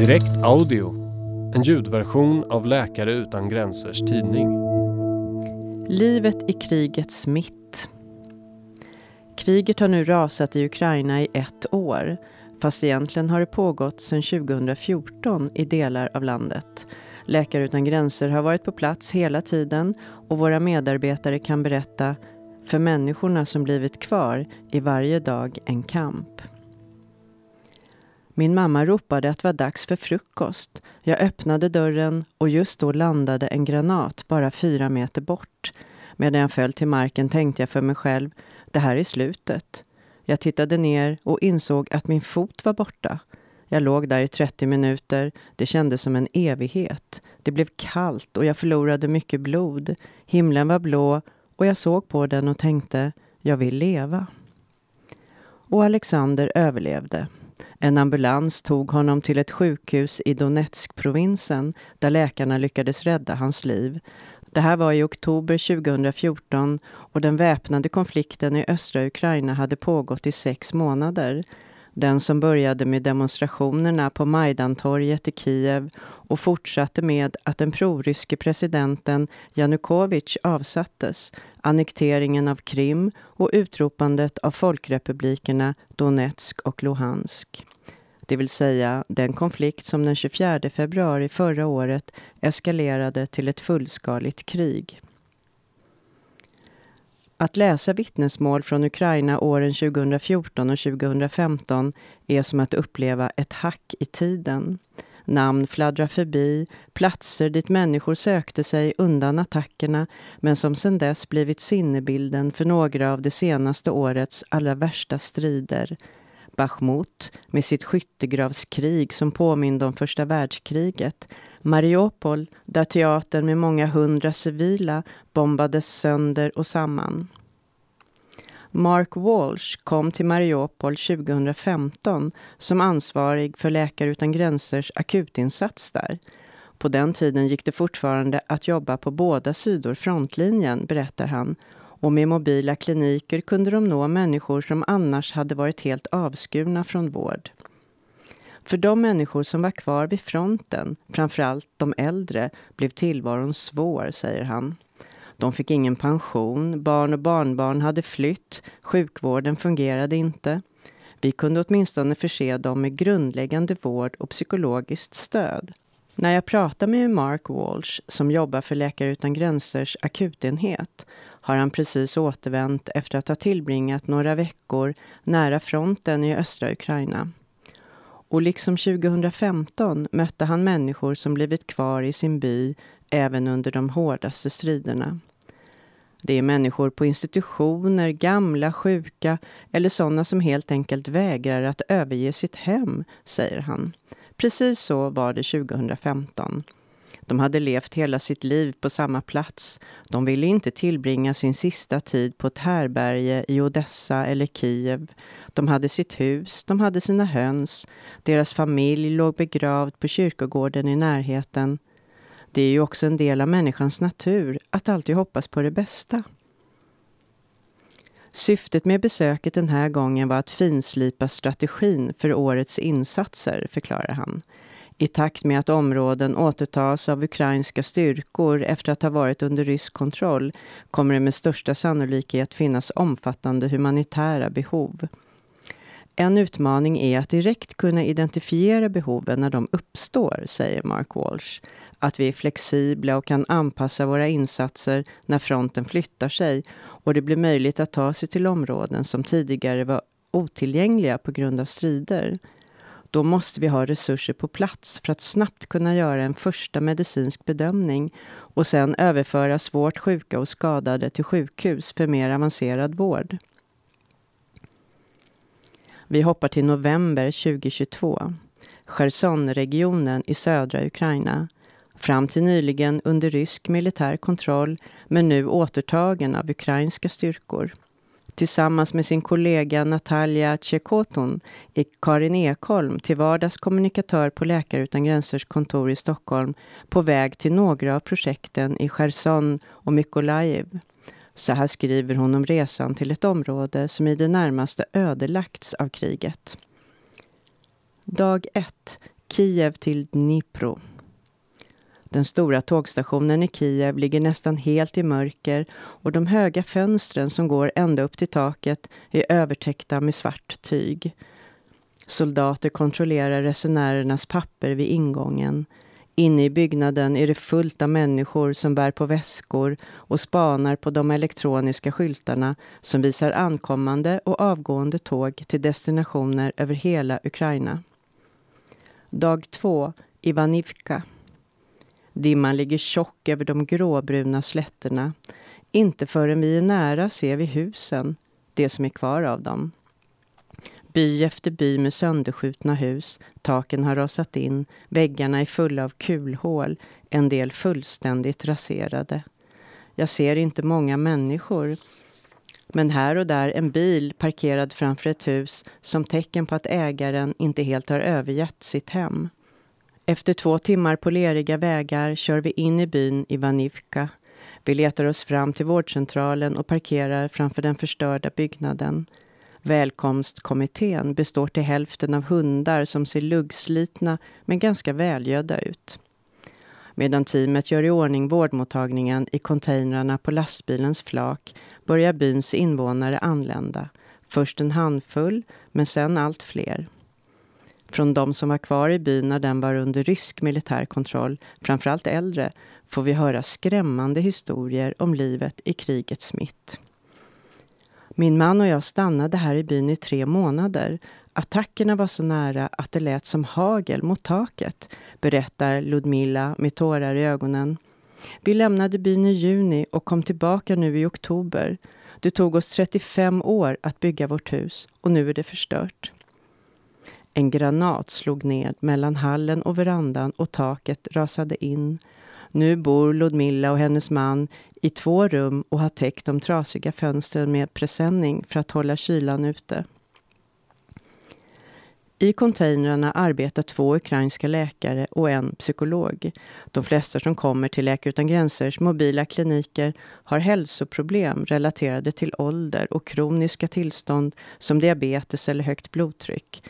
Direkt Audio, en ljudversion av Läkare utan gränsers tidning. Livet i krigets mitt. Kriget har nu rasat i Ukraina i ett år, fast egentligen har det pågått sedan 2014 i delar av landet. Läkare utan gränser har varit på plats hela tiden och våra medarbetare kan berätta för människorna som blivit kvar i varje dag en kamp. Min mamma ropade att det var dags för frukost. Jag öppnade dörren och just då landade en granat bara fyra meter bort. Medan jag föll till marken tänkte jag för mig själv, det här är slutet. Jag tittade ner och insåg att min fot var borta. Jag låg där i 30 minuter. Det kändes som en evighet. Det blev kallt och jag förlorade mycket blod. Himlen var blå och jag såg på den och tänkte, jag vill leva. Och Alexander överlevde. En ambulans tog honom till ett sjukhus i Donetsk-provinsen där läkarna lyckades rädda hans liv. Det här var i oktober 2014 och den väpnade konflikten i östra Ukraina hade pågått i sex månader. Den som började med demonstrationerna på Majdantorget i Kiev och fortsatte med att den proryske presidenten Janukovyč avsattes, annekteringen av Krim och utropandet av folkrepublikerna Donetsk och Luhansk. Det vill säga den konflikt som den 24 februari förra året eskalerade till ett fullskaligt krig. Att läsa vittnesmål från Ukraina åren 2014 och 2015 är som att uppleva ett hack i tiden. Namn fladdrar förbi, platser dit människor sökte sig undan attackerna men som sedan dess blivit sinnebilden för några av det senaste årets allra värsta strider. Bachmut med sitt skyttegravskrig som påminde om första världskriget. Mariupol, där teatern med många hundra civila bombades sönder och samman. Mark Walsh kom till Mariupol 2015 som ansvarig för Läkare utan gränsers akutinsats där. På den tiden gick det fortfarande att jobba på båda sidor frontlinjen, berättar han. Och med mobila kliniker kunde de nå människor som annars hade varit helt avskurna från vård. För de människor som var kvar vid fronten, framförallt de äldre, blev tillvaron svår, säger han. De fick ingen pension, barn och barnbarn hade flytt, sjukvården fungerade inte. Vi kunde åtminstone förse dem med grundläggande vård och psykologiskt stöd. När jag pratar med Mark Walsh, som jobbar för Läkare utan gränsers akutenhet, har han precis återvänt efter att ha tillbringat några veckor nära fronten i östra Ukraina. Och liksom 2015 mötte han människor som blivit kvar i sin by även under de hårdaste striderna. Det är människor på institutioner, gamla, sjuka eller sådana som helt enkelt vägrar att överge sitt hem, säger han. Precis så var det 2015. De hade levt hela sitt liv på samma plats. De ville inte tillbringa sin sista tid på ett härberge i Odessa eller Kiev. De hade sitt hus, de hade sina höns. Deras familj låg begravd på kyrkogården i närheten. Det är ju också en del av människans natur att alltid hoppas på det bästa. Syftet med besöket den här gången var att finslipa strategin för årets insatser, förklarar han. I takt med att områden återtas av ukrainska styrkor efter att ha varit under rysk kontroll kommer det med största sannolikhet finnas omfattande humanitära behov. En utmaning är att direkt kunna identifiera behoven när de uppstår, säger Mark Walsh. Att vi är flexibla och kan anpassa våra insatser när fronten flyttar sig och det blir möjligt att ta sig till områden som tidigare var otillgängliga på grund av strider. Då måste vi ha resurser på plats för att snabbt kunna göra en första medicinsk bedömning och sen överföra svårt sjuka och skadade till sjukhus för mer avancerad vård. Vi hoppar till november 2022. Chersonregionen i södra Ukraina. Fram till nyligen under rysk militär kontroll men nu återtagen av ukrainska styrkor. Tillsammans med sin kollega Natalia Tjekoton är Karin Ekholm till vardags kommunikatör på Läkare utan gränsers kontor i Stockholm på väg till några av projekten i Cherson och Mykolajiv. Så här skriver hon om resan till ett område som i det närmaste ödelagts av kriget. Dag 1. Kiev till Dnipro. Den stora tågstationen i Kiev ligger nästan helt i mörker och de höga fönstren som går ända upp till taket är övertäckta med svart tyg. Soldater kontrollerar resenärernas papper vid ingången. Inne i byggnaden är det fullt av människor som bär på väskor och spanar på de elektroniska skyltarna som visar ankommande och avgående tåg till destinationer över hela Ukraina. Dag två, Ivanivka. Dimman ligger tjock över de gråbruna slätterna. Inte förrän vi är nära ser vi husen, det som är kvar av dem. By efter by med sönderskjutna hus, taken har rasat in, väggarna är fulla av kulhål, en del fullständigt raserade. Jag ser inte många människor, men här och där en bil parkerad framför ett hus som tecken på att ägaren inte helt har övergett sitt hem. Efter två timmar på leriga vägar kör vi in i byn Ivanivka. Vi letar oss fram till vårdcentralen och parkerar framför den förstörda byggnaden. Välkomstkommittén består till hälften av hundar som ser luggslitna men ganska välgödda ut. Medan teamet gör i ordning vårdmottagningen i containrarna på lastbilens flak börjar byns invånare anlända. Först en handfull, men sen allt fler. Från de som var kvar i byn när den var under rysk militär kontroll, framförallt äldre, får vi höra skrämmande historier om livet i krigets mitt. Min man och jag stannade här i byn i tre månader. Attackerna var så nära att det lät som hagel mot taket, berättar Ludmila med tårar i ögonen. Vi lämnade byn i juni och kom tillbaka nu i oktober. Det tog oss 35 år att bygga vårt hus och nu är det förstört. En granat slog ned mellan hallen och verandan och taket rasade in. Nu bor Ludmilla och hennes man i två rum och har täckt de trasiga fönstren med presenning för att hålla kylan ute. I containrarna arbetar två ukrainska läkare och en psykolog. De flesta som kommer till Läkare utan gränsers mobila kliniker har hälsoproblem relaterade till ålder och kroniska tillstånd som diabetes eller högt blodtryck.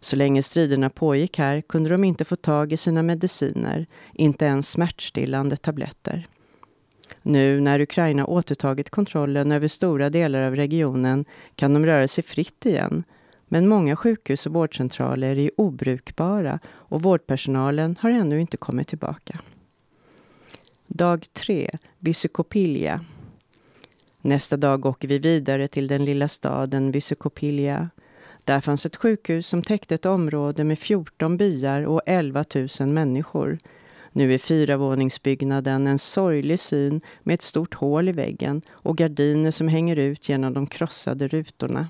Så länge striderna pågick här kunde de inte få tag i sina mediciner, inte ens smärtstillande tabletter. Nu när Ukraina återtagit kontrollen över stora delar av regionen kan de röra sig fritt igen. Men många sjukhus och vårdcentraler är obrukbara och vårdpersonalen har ännu inte kommit tillbaka. Dag 3, Vysykopilja. Nästa dag åker vi vidare till den lilla staden Vysykopilja. Där fanns ett sjukhus som täckte ett område med 14 byar och 11 000 människor. Nu är fyravåningsbyggnaden en sorglig syn med ett stort hål i väggen och gardiner som hänger ut genom de krossade rutorna.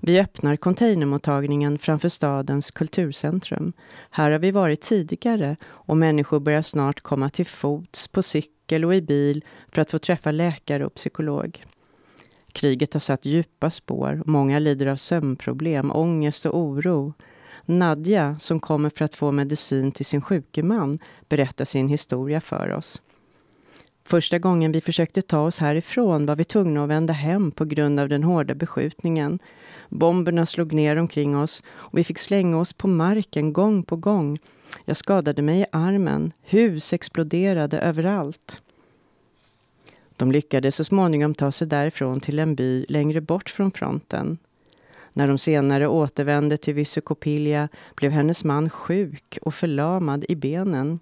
Vi öppnar containermottagningen framför stadens kulturcentrum. Här har vi varit tidigare och människor börjar snart komma till fots, på cykel och i bil för att få träffa läkare och psykolog. Kriget har satt djupa spår. Många lider av sömnproblem, ångest och oro. Nadja, som kommer för att få medicin till sin sjuke man, berättar sin historia för oss. Första gången vi försökte ta oss härifrån var vi tvungna att vända hem på grund av den hårda beskjutningen. Bomberna slog ner omkring oss och vi fick slänga oss på marken gång på gång. Jag skadade mig i armen. Hus exploderade överallt. De lyckades så småningom ta sig därifrån till en by längre bort från fronten. När de senare återvände till Vysokopilja blev hennes man sjuk och förlamad i benen.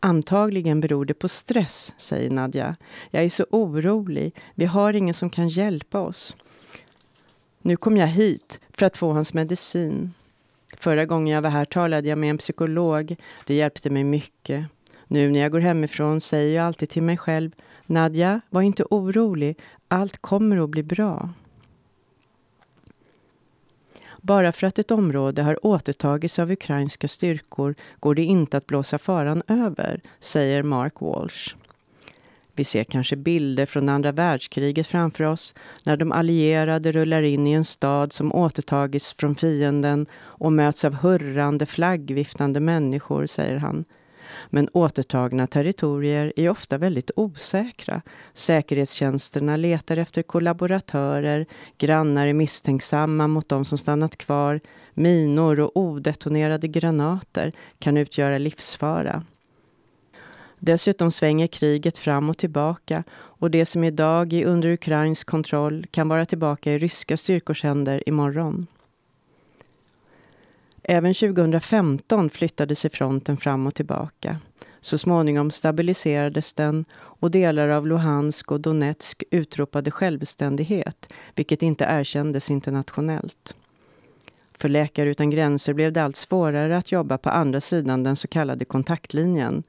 Antagligen beror det på stress, säger Nadja. Jag är så orolig. Vi har ingen som kan hjälpa oss. Nu kom jag hit för att få hans medicin. Förra gången jag var här talade jag med en psykolog. Det hjälpte mig mycket. Nu när jag går hemifrån säger jag alltid till mig själv Nadja, var inte orolig. Allt kommer att bli bra. Bara för att ett område har återtagits av ukrainska styrkor går det inte att blåsa faran över, säger Mark Walsh. Vi ser kanske bilder från andra världskriget framför oss när de allierade rullar in i en stad som återtagits från fienden och möts av hurrande, flaggviftande människor, säger han. Men återtagna territorier är ofta väldigt osäkra. Säkerhetstjänsterna letar efter kollaboratörer, grannar är misstänksamma mot de som stannat kvar, minor och odetonerade granater kan utgöra livsfara. Dessutom svänger kriget fram och tillbaka och det som idag är under ukrainsk kontroll kan vara tillbaka i ryska styrkors händer imorgon. Även 2015 flyttade sig fronten fram och tillbaka. Så småningom stabiliserades den och delar av Luhansk och Donetsk utropade självständighet, vilket inte erkändes internationellt. För Läkare utan gränser blev det allt svårare att jobba på andra sidan den så kallade kontaktlinjen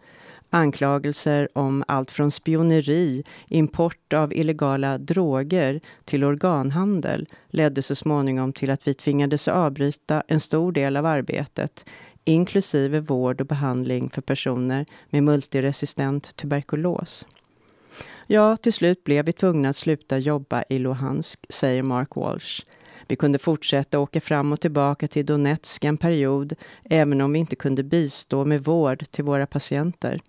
Anklagelser om allt från spioneri, import av illegala droger till organhandel ledde så småningom till att vi tvingades avbryta en stor del av arbetet inklusive vård och behandling för personer med multiresistent tuberkulos. Ja, till slut blev vi tvungna att sluta jobba i Luhansk, säger Mark Walsh. Vi kunde fortsätta åka fram och tillbaka till Donetsk en period, även om vi inte kunde bistå med vård till våra patienter.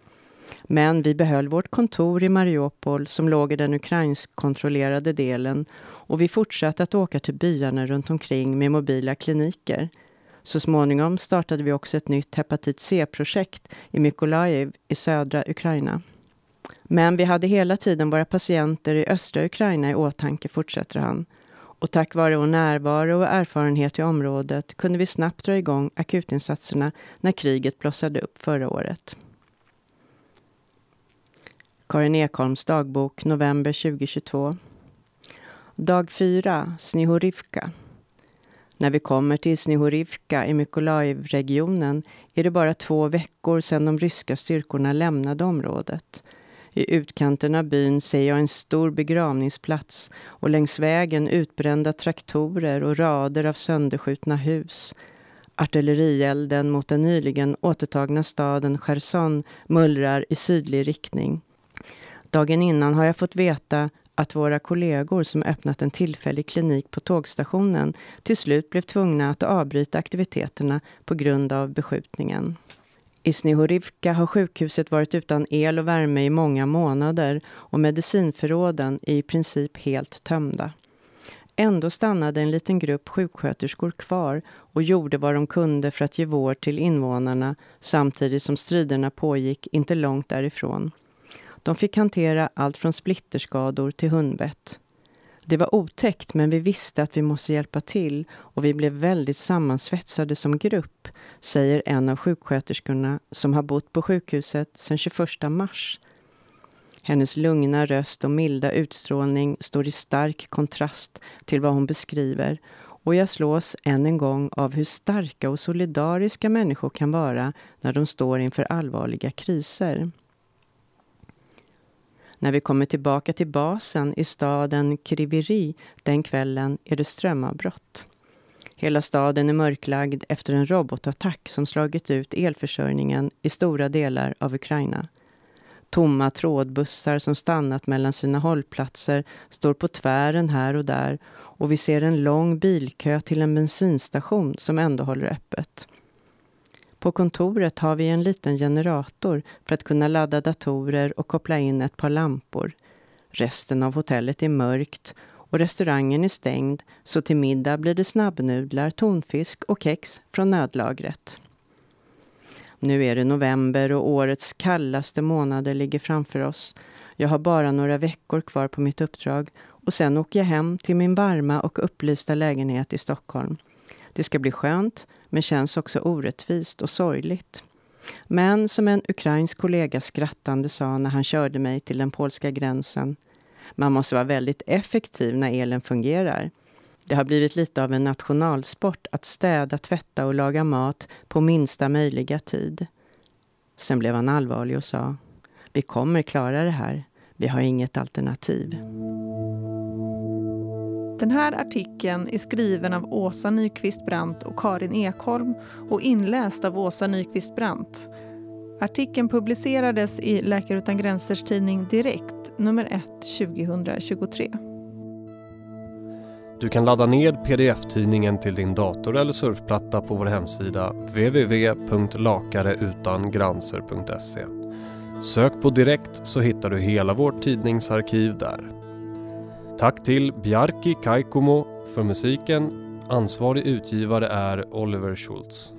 Men vi behöll vårt kontor i Mariupol som låg i den ukrainsk-kontrollerade delen och vi fortsatte att åka till byarna runt omkring med mobila kliniker. Så småningom startade vi också ett nytt hepatit C-projekt i Mykolaiv i södra Ukraina. Men vi hade hela tiden våra patienter i östra Ukraina i åtanke, fortsätter han. Och tack vare vår närvaro och erfarenhet i området kunde vi snabbt dra igång akutinsatserna när kriget blossade upp förra året. Karin Ekholms dagbok, november 2022. Dag 4, Snihorivka. När vi kommer till Snihorivka i Mykolaiv-regionen är det bara två veckor sedan de ryska styrkorna lämnade området. I utkanten av byn ser jag en stor begravningsplats och längs vägen utbrända traktorer och rader av sönderskjutna hus. Artillerielden mot den nyligen återtagna staden Cherson mullrar i sydlig riktning. Dagen innan har jag fått veta att våra kollegor som öppnat en tillfällig klinik på tågstationen till slut blev tvungna att avbryta aktiviteterna på grund av beskjutningen. I Snihorivka har sjukhuset varit utan el och värme i många månader och medicinförråden är i princip helt tömda. Ändå stannade en liten grupp sjuksköterskor kvar och gjorde vad de kunde för att ge vård till invånarna samtidigt som striderna pågick inte långt därifrån. De fick hantera allt från splitterskador till hundbett. Det var otäckt, men vi visste att vi måste hjälpa till och vi blev väldigt sammansvetsade som grupp, säger en av sjuksköterskorna som har bott på sjukhuset sedan 21 mars. Hennes lugna röst och milda utstrålning står i stark kontrast till vad hon beskriver och jag slås än en gång av hur starka och solidariska människor kan vara när de står inför allvarliga kriser. När vi kommer tillbaka till basen i staden Kriviri den kvällen är det strömavbrott. Hela staden är mörklagd efter en robotattack som slagit ut elförsörjningen i stora delar av Ukraina. Tomma trådbussar som stannat mellan sina hållplatser står på tvären här och där och vi ser en lång bilkö till en bensinstation som ändå håller öppet. På kontoret har vi en liten generator för att kunna ladda datorer och koppla in ett par lampor. Resten av hotellet är mörkt och restaurangen är stängd så till middag blir det snabbnudlar, tonfisk och kex från nödlagret. Nu är det november och årets kallaste månader ligger framför oss. Jag har bara några veckor kvar på mitt uppdrag och sen åker jag hem till min varma och upplysta lägenhet i Stockholm. Det ska bli skönt, men känns också orättvist och sorgligt. Men som en ukrainsk kollega skrattande sa när han körde mig till den polska gränsen. Man måste vara väldigt effektiv när elen fungerar. Det har blivit lite av en nationalsport att städa, tvätta och laga mat på minsta möjliga tid. Sen blev han allvarlig och sa Vi kommer klara det här. Vi har inget alternativ. Den här artikeln är skriven av Åsa Nyqvist Brandt och Karin Ekholm och inläst av Åsa Nyqvist Brandt. Artikeln publicerades i Läkare utan gränsers tidning Direkt, nummer 1, 2023. Du kan ladda ned pdf-tidningen till din dator eller surfplatta på vår hemsida www.lakareutangranser.se. Sök på Direkt så hittar du hela vårt tidningsarkiv där. Tack till Bjarki Kaikumo för musiken. Ansvarig utgivare är Oliver Schultz.